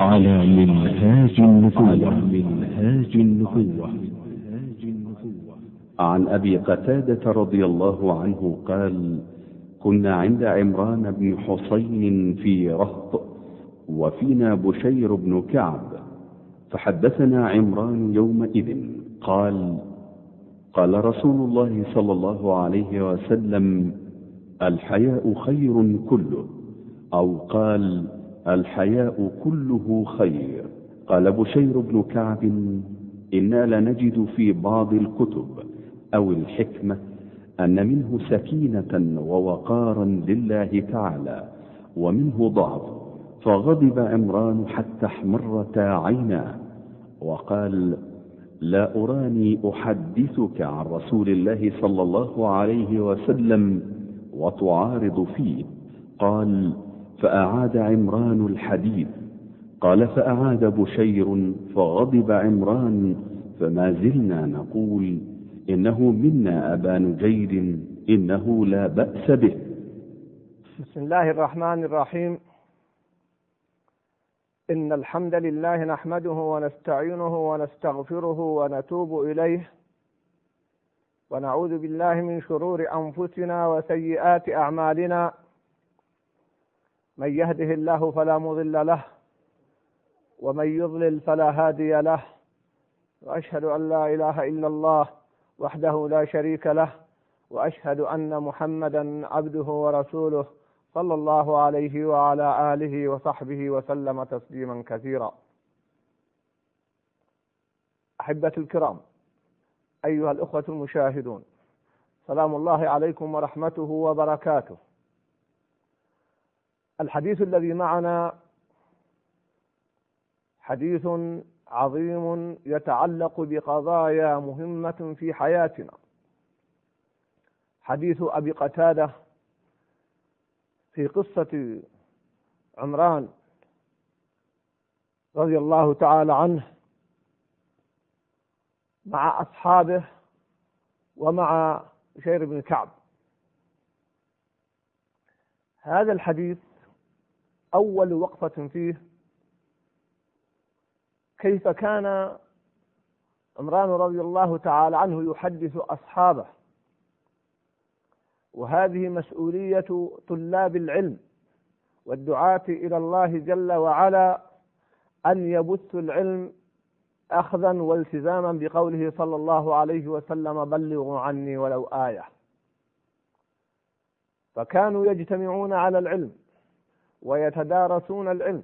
على منهاج النبوة. منهاج النبوة. عن أبي قتادة رضي الله عنه قال كنا عند عمران بن حسين في رهط وفينا بشير بن كعب فحدثنا عمران يومئذ. قال قال رسول الله صلى الله عليه وسلم الحياء خير كله. أو قال الحياء كله خير. قال بشير بن كعب إنا لنجد في بعض الكتب أو الحكمة أن منه سكينة ووقارا لله تعالى ومنه ضعف فغضب عمران حتى احمرتا عيناه. وقال لا أراني أحدثك عن رسول الله صلى الله عليه وسلم وتعارض فيه. قال فأعاد عمران الحديث قال فأعاد بشير فغضب عمران فما زلنا نقول إنه منا ابا نجيد إنه لا بأس به. بسم الله الرحمن الرحيم. إن الحمد لله نحمده ونستعينه ونستغفره ونتوب إليه. ونعوذ بالله من شرور أنفسنا وسيئات أعمالنا. من يهده الله فلا مضل له ومن يضلل فلا هادي له. وأشهد أن لا إله إلا الله وحده لا شريك له وأشهد أن محمدا عبده ورسوله صلى الله عليه وعلى آله وصحبه وسلم تسليما كثيرا. أحبتي الكرام أيها الأخوة المشاهدون سلام الله عليكم ورحمته وبركاته. الحديث الذي معنا حديث عظيم يتعلق بقضايا مهمة في حياتنا. حديث أبي قتادة في قصة عمران رضي الله تعالى عنه مع أصحابه ومع بشير بن كعب. هذا الحديث أول وقفة فيه كيف كان عمران رضي الله تعالى عنه يحدث أصحابه. وهذه مسؤولية طلاب العلم والدعاة إلى الله جل وعلا أن يبثوا العلم أخذا والتزاما بقوله صلى الله عليه وسلم بلغوا عني ولو آية. فكانوا يجتمعون على العلم. ويتدارسون العلم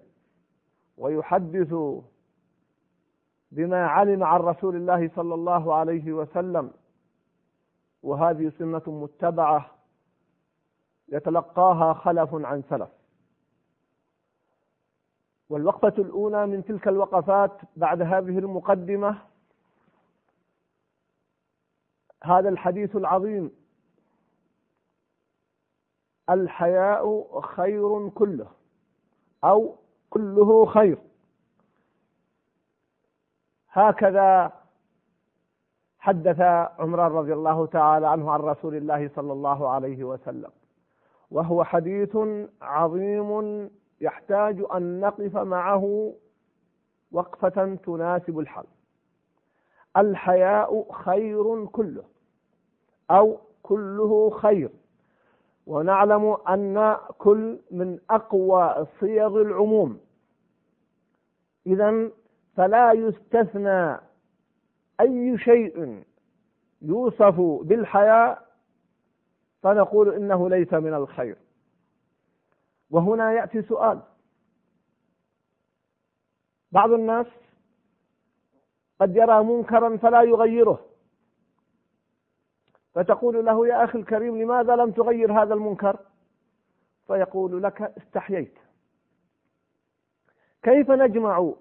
ويحدثوا بما علم عن رسول الله صلى الله عليه وسلم. وهذه سنة متبعة يتلقاها خلف عن سلف. والوقفة الأولى من تلك الوقفات بعد هذه المقدمة هذا الحديث العظيم الحياء خير كله أو كله خير. هكذا حدث عمران رضي الله تعالى عنه عن رسول الله صلى الله عليه وسلم وهو حديث عظيم يحتاج أن نقف معه وقفة تناسب الحال. الحياء خير كله أو كله خير. ونعلم أن كل من أقوى صيغ العموم. اذا فلا يستثنى أي شيء يوصف بالحياء فنقول إنه ليس من الخير. وهنا يأتي سؤال. بعض الناس قد يرى منكرا فلا يغيره. فتقول له يا أخي الكريم لماذا لم تغير هذا المنكر؟ فيقول لك استحييت. كيف نجمع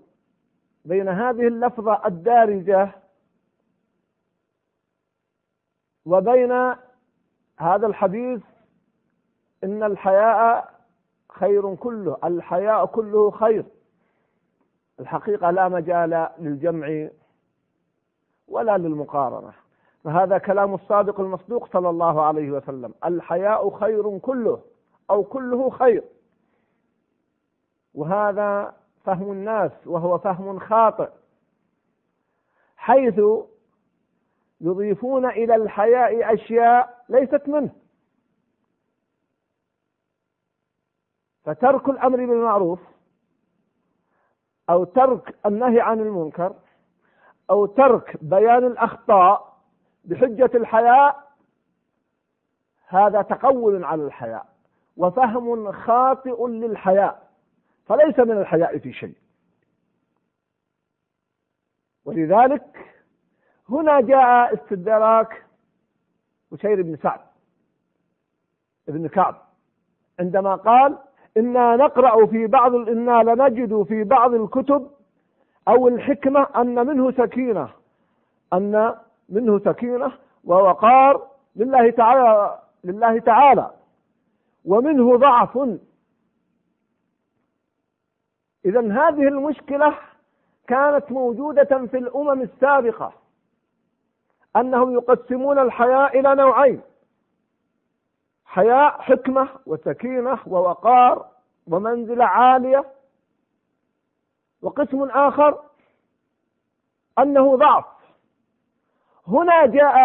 بين هذه اللفظة الدارجة وبين هذا الحديث إن الحياء خير كله الحياء كله خير. الحقيقة لا مجال للجمع ولا للمقارنة. فهذا كلام الصادق المصدوق صلى الله عليه وسلم. الحياء خير كله أو كله خير. وهذا فهم الناس وهو فهم خاطئ. حيث يضيفون إلى الحياء أشياء ليست منه. فترك الأمر بالمعروف أو ترك النهي عن المنكر أو ترك بيان الأخطاء بحجة الحياء هذا تقول على الحياء وفهم خاطئ للحياء فليس من الحياء في شيء. ولذلك هنا جاء استدراك بشير بن سعد ابن كعب عندما قال إنا نقرأ في بعض إنا لنجد في بعض الكتب أو الحكمة أن منه سكينة أن منه سكينة ووقار لله تعالى لله تعالى. ومنه ضعف. إذا هذه المشكلة كانت موجودة في الأمم السابقة. أنهم يقسمون الحياة إلى نوعين. حياء حكمة وسكينة ووقار ومنزلة عالية. وقسم آخر أنه ضعف. هنا جاء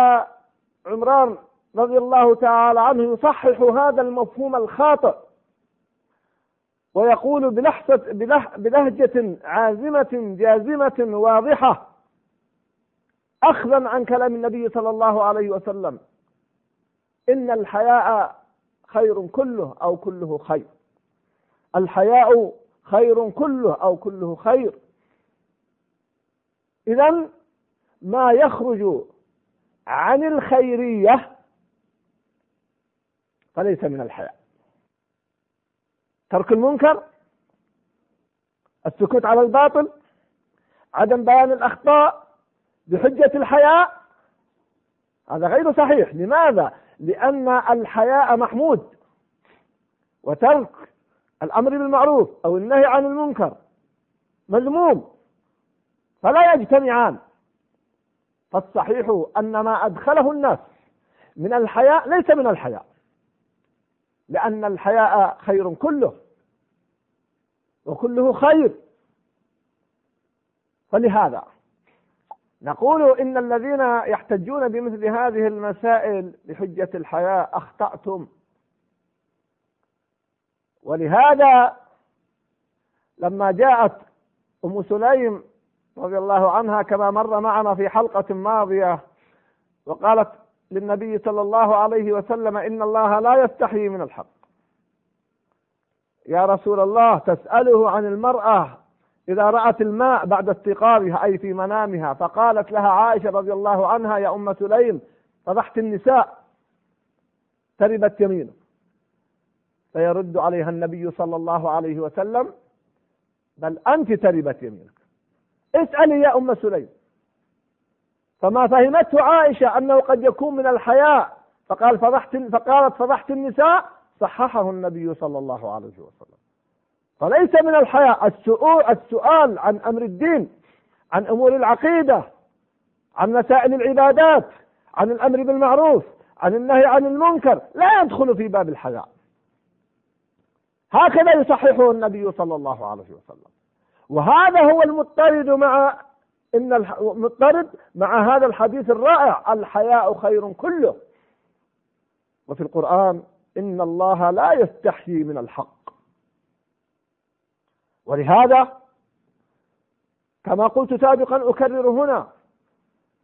عمران رضي الله تعالى عنه يصحح هذا المفهوم الخاطئ. ويقول بلحظة بلهجة عازمة جازمة واضحة. أخذا عن كلام النبي صلى الله عليه وسلم. إن الحياء خير كله أو كله خير. الحياء خير كله أو كله خير. إذا ما يخرج عن الخيرية فليس من الحياء ترك المنكر السكوت على الباطل عدم بيان الأخطاء بحجة الحياء هذا غير صحيح. لماذا؟ لأن الحياء محمود وترك الأمر بالمعروف أو النهي عن المنكر مذموم فلا يجتمعان. فالصحيح أن ما أدخله الناس من الحياء ليس من الحياء لأن الحياء خير كله وكله خير. فلهذا نقول إن الذين يحتجون بمثل هذه المسائل بحجة الحياة أخطأتم. ولهذا لما جاءت أم سليم رضي الله عنها كما مر معنا في حلقة ماضية وقالت للنبي صلى الله عليه وسلم إن الله لا يستحيي من الحق. يا رسول الله تسأله عن المرأة إذا رأت الماء بعد استيقاظها أي في منامها. فقالت لها عائشة رضي الله عنها يا أم سليم فضحت النساء تربت يمينك فيرد عليها النبي صلى الله عليه وسلم بل أنت تربت يمينك. اسألي يا أم سليم. فما فهمته عائشة أنه قد يكون من الحياء فقال فضحت فقالت فضحت النساء صححه النبي صلى الله عليه وسلم. فليس من الحياء. السؤال, السؤال عن أمر الدين عن أمور العقيدة عن مسائل العبادات عن الأمر بالمعروف عن النهي عن المنكر لا يدخل في باب الحياء. هكذا يصححه النبي صلى الله عليه وسلم. وهذا هو المضطرد مع إن المضطرد مع هذا الحديث الرائع الحياء خير كله. وفي القرآن إن الله لا يستحيي من الحق. ولهذا كما قلت سابقا أكرر هنا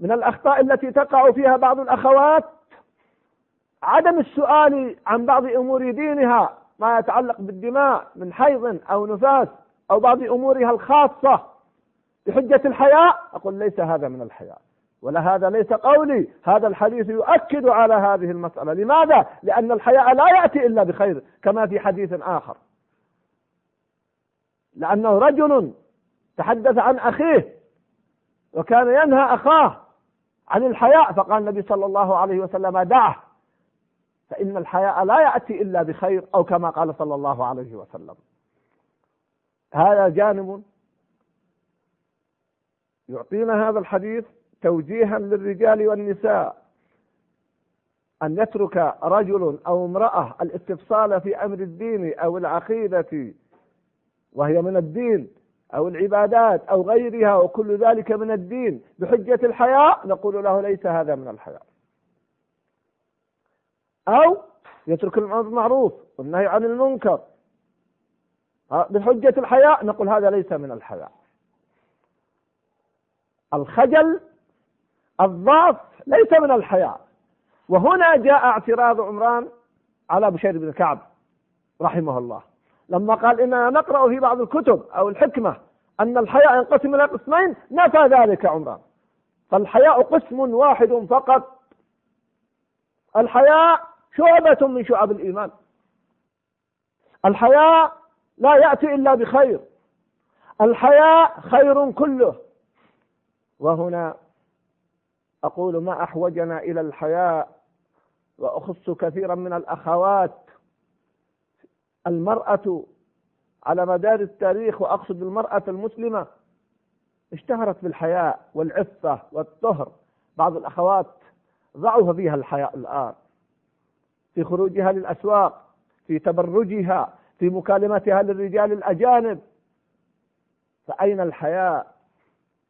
من الأخطاء التي تقع فيها بعض الأخوات عدم السؤال عن بعض أمور دينها ما يتعلق بالدماء من حيض أو نفاس أو بعض أمورها الخاصة بحجة الحياء أقول ليس هذا من الحياء. ولا هذا ليس قولي هذا الحديث يؤكد على هذه المسألة. لماذا؟ لأن الحياء لا يأتي إلا بخير كما في حديث آخر. لأنه رجل تحدث عن أخيه وكان ينهى أخاه عن الحياء فقال النبي صلى الله عليه وسلم دعه. فإن الحياء لا يأتي إلا بخير أو كما قال صلى الله عليه وسلم. هذا جانب يعطينا هذا الحديث توجيها للرجال والنساء. أن يترك رجل أو امرأة الاستفصال في أمر الدين أو العقيدة وهي من الدين أو العبادات أو غيرها وكل ذلك من الدين بحجة الحياء نقول له ليس هذا من الحياء. أو يترك المعروف والنهي عن المنكر. بحجة الحياء نقول هذا ليس من الحياء. الخجل الضعف ليس من الحياء. وهنا جاء اعتراض عمران على بشير بن كعب رحمه الله. لما قال إننا نقرأ في بعض الكتب أو الحكمة أن الحياء ينقسم إلى قسمين نفى ذلك عمران. فالحياء قسم واحد فقط. الحياء شعبة من شعب الإيمان. الحياء لا يأتي إلا بخير. الحياء خير كله. وهنا أقول ما أحوجنا إلى الحياء وأخص كثيرا من الأخوات. المرأة على مدار التاريخ وأقصد المرأة المسلمة اشتهرت بالحياء والعفة والطهر. بعض الأخوات ضعف فيها الحياء الآن. في خروجها للأسواق في تبرجها في مكالمتها للرجال الأجانب. فأين الحياء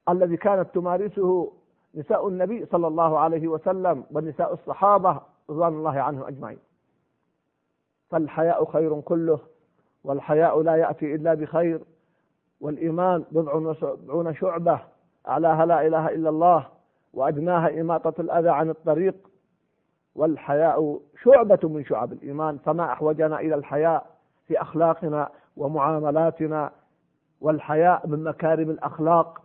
الذي كانت تمارسه نساء النبي صلى الله عليه وسلم ونساء الصحابة رضوان الله عنهم أجمعين؟ فالحياء خير كله والحياء لا يأتي إلا بخير والإيمان بضع وسبعون شعبة أعلاها لا إله إلا الله وأدناها إماطة الأذى عن الطريق. والحياء شعبة من شعب الإيمان فما أحوجنا إلى الحياء. في أخلاقنا ومعاملاتنا والحياء من مكارم الأخلاق.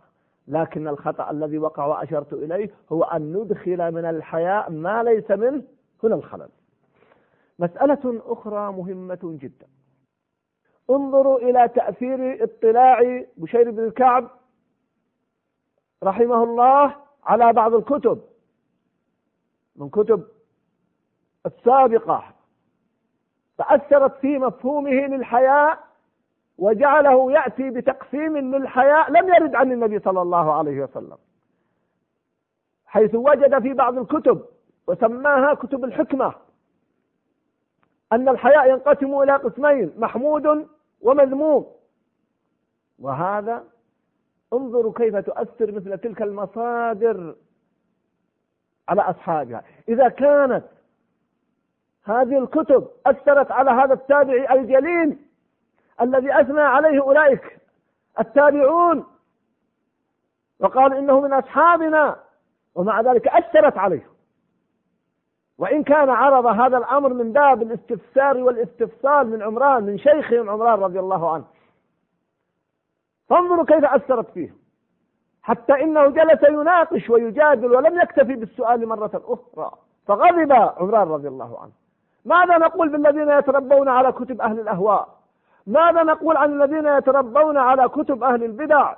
لكن الخطأ الذي وقع وأشرت إليه هو أن ندخل من الحياء ما ليس منه هنا الخلل. مسألة أخرى مهمة جدا. انظروا إلى تأثير اطلاع بشير بن الكعب رحمه الله على بعض الكتب من كتب السابقة فأثرت في مفهومه للحياء وجعله يأتي بتقسيم للحياء لم يرد عن النبي صلى الله عليه وسلم. حيث وجد في بعض الكتب وسماها كتب الحكمة أن الحياء ينقسم إلى قسمين محمود ومذموم. وهذا انظروا كيف تؤثر مثل تلك المصادر على أصحابها. إذا كانت هذه الكتب أثرت على هذا التابعي الجليل الذي أثنى عليه أولئك التابعون. وقال إنه من أصحابنا ومع ذلك أثرت عليه. وإن كان عرض هذا الأمر من باب الاستفسار والاستفصال من عمران من شيخهم عمران رضي الله عنه. فانظروا كيف أثرت فيه. حتى إنه جلس يناقش ويجادل ولم يكتفي بالسؤال مرة أخرى. فغضب عمران رضي الله عنه. ماذا نقول بالذين يتربون على كتب أهل الأهواء؟ ماذا نقول عن الذين يتربون على كتب أهل البدع؟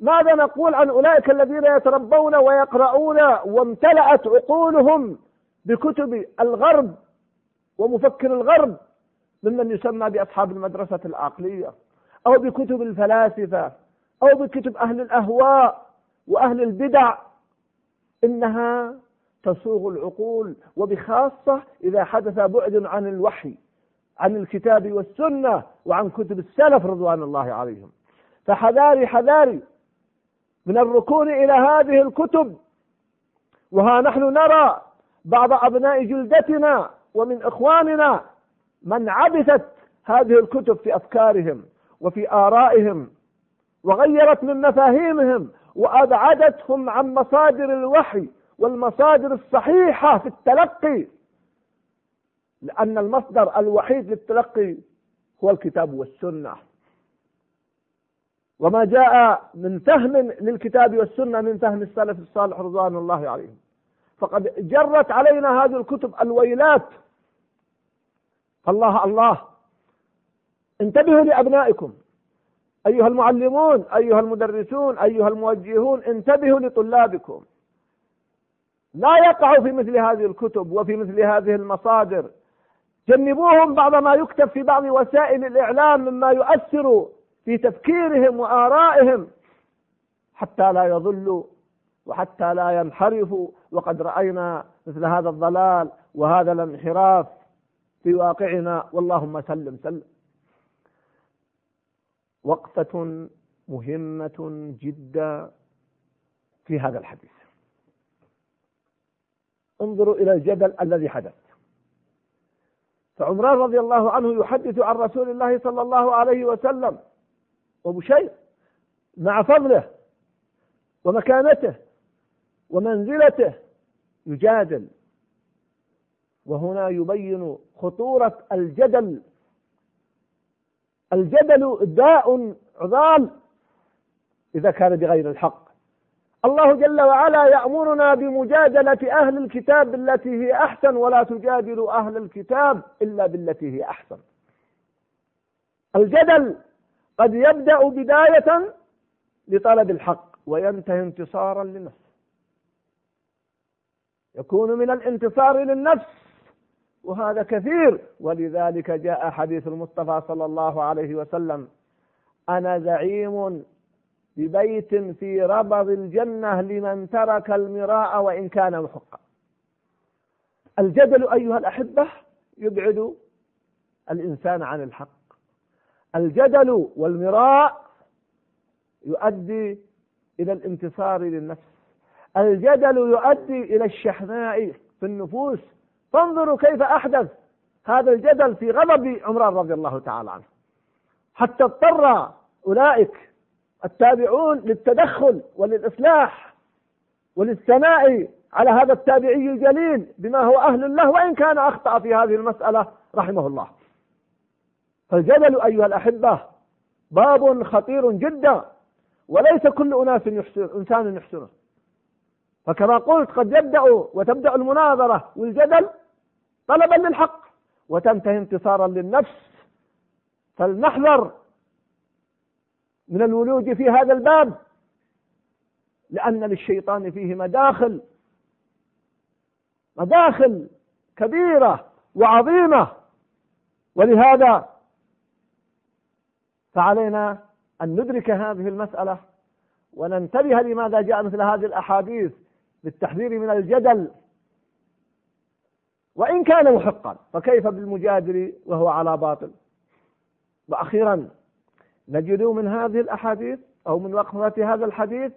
ماذا نقول عن أولئك الذين يتربون ويقرؤون وامتلأت عقولهم بكتب الغرب ومفكر الغرب ممن يسمى بأصحاب المدرسة العقلية أو بكتب الفلاسفة أو بكتب أهل الأهواء وأهل البدع إنها تصوغ العقول وبخاصة إذا حدث بعد عن الوحي عن الكتاب والسنة وعن كتب السلف رضوان الله عليهم. فحذاري حذاري من الركون إلى هذه الكتب. وها نحن نرى بعض أبناء جلدتنا ومن إخواننا من عبثت هذه الكتب في أفكارهم وفي آرائهم وغيرت من مفاهيمهم وأبعدتهم عن مصادر الوحي. والمصادر الصحيحة في التلقي لأن المصدر الوحيد للتلقي هو الكتاب والسنة. وما جاء من فهم للكتاب والسنة من فهم السلف الصالح رضوان الله عليهم. فقد جرت علينا هذه الكتب الويلات. الله الله. انتبهوا لأبنائكم. أيها المعلمون أيها المدرسون أيها الموجهون انتبهوا لطلابكم. لا يقعوا في مثل هذه الكتب وفي مثل هذه المصادر. جنبوهم بعض ما يكتب في بعض وسائل الإعلام مما يؤثر في تفكيرهم وآرائهم حتى لا يضلوا وحتى لا ينحرفوا. وقد رأينا مثل هذا الضلال وهذا الانحراف في واقعنا. واللهم سلم سلم. وقفة مهمة جدا في هذا الحديث. انظروا إلى الجدل الذي حدث. فعمران رضي الله عنه يحدث عن رسول الله صلى الله عليه وسلم وبشير مع فضله ومكانته ومنزلته يجادل. وهنا يبين خطورة الجدل. الجدل داء عضال إذا كان بغير الحق. الله جل وعلا يأمرنا بمجادلة أهل الكتاب بالتي هي أحسن ولا تجادلوا أهل الكتاب إلا بالتي هي أحسن. الجدل قد يبدأ بداية لطلب الحق وينتهي انتصارا للنفس. يكون من الانتصار للنفس وهذا كثير. ولذلك جاء حديث المصطفى صلى الله عليه وسلم أنا زعيم ببيت في ربض الجنة لمن ترك المراء وإن كان محقا. الجدل أيها الأحبة يبعد الإنسان عن الحق. الجدل والمراء يؤدي إلى الانتصار للنفس. الجدل يؤدي إلى الشحناء في النفوس. فانظروا كيف أحدث هذا الجدل في غضب عمران رضي الله تعالى عنه. حتى اضطر أولئك التابعون للتدخل وللإصلاح وللثناء على هذا التابعي الجليل بما هو أهل له وإن كان أخطأ في هذه المسألة رحمه الله. فالجدل أيها الأحبة باب خطير جدا وليس كل أناس يحسن إنسان يحسنه. فكما قلت قد يبدأ وتبدأ المناظرة والجدل طلبا للحق وتنتهي انتصارا للنفس. فلنحذر من الولوج في هذا الباب لأن للشيطان فيه مداخل مداخل كبيرة وعظيمة. ولهذا فعلينا أن ندرك هذه المسألة وننتبه لماذا جاء مثل هذه الأحاديث للتحذير من الجدل. وإن كان محقا فكيف بالمجادل وهو على باطل؟ وأخيرا نجد من هذه الأحاديث أو من وقفة هذا الحديث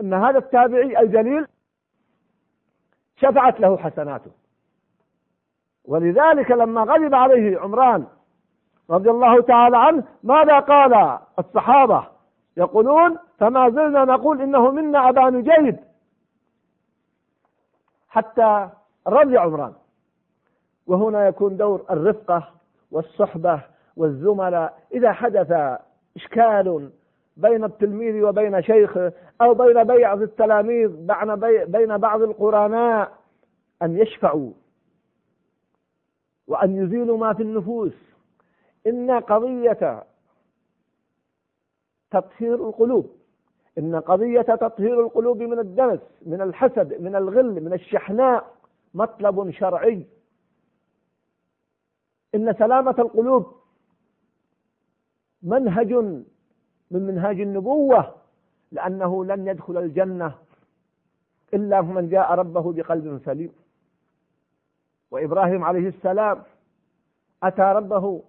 أن هذا التابعي الجليل شفعت له حسناته. ولذلك لما غضب عليه عمران رضي الله تعالى عنه ماذا قال الصحابة؟ يقولون فما زلنا نقول إنه منا أبا نجيد. حتى رضي عمران. وهنا يكون دور الرفقة والصحبة والزملاء إذا حدث إشكال بين التلميذ وبين شيخه أو بين بعض التلاميذ بين بعض القرناء أن يشفعوا وأن يزيلوا ما في النفوس. إن قضية تطهير القلوب إن قضية تطهير القلوب من الدنس من الحسد من الغل من الشحناء مطلب شرعي. إن سلامة القلوب منهج من منهاج النبوة لأنه لن يدخل الجنة إلا من جاء ربه بقلب سليم. وإبراهيم عليه السلام أتى ربه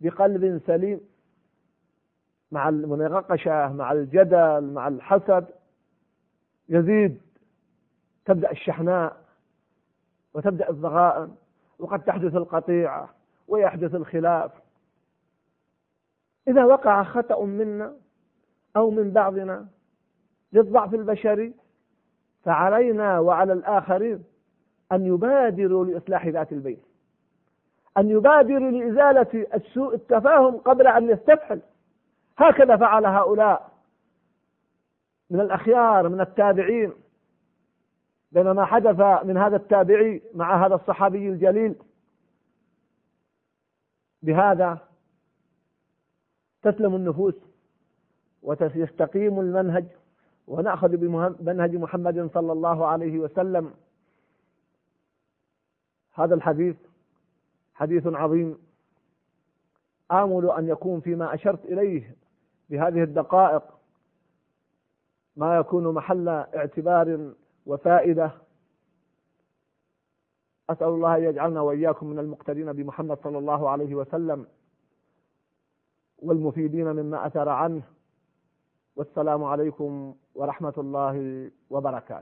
بقلب سليم مع المناقشة مع الجدل مع الحسد. يزيد تبدأ الشحناء وتبدأ الضغائن وقد تحدث القطيعة ويحدث الخلاف. إذا وقع خطأ منا أو من بعضنا للضعف البشري فعلينا وعلى الآخرين أن يبادروا لإصلاح ذات البين أن يبادروا لإزالة السوء التفاهم قبل أن يستفحل هكذا فعل هؤلاء من الأخيار من التابعين. بينما حدث من هذا التابعي مع هذا الصحابي الجليل بهذا تسلم النفوس ويستقيم المنهج ونأخذ بمنهج محمد صلى الله عليه وسلم. هذا الحديث حديث عظيم. آمل أن يكون فيما أشرت إليه بهذه الدقائق ما يكون محل اعتبار وفائدة. أسأل الله أن يجعلنا وإياكم من المقتدين بمحمد صلى الله عليه وسلم. والمفيدين مما أثر عنه. والسلام عليكم ورحمة الله وبركاته.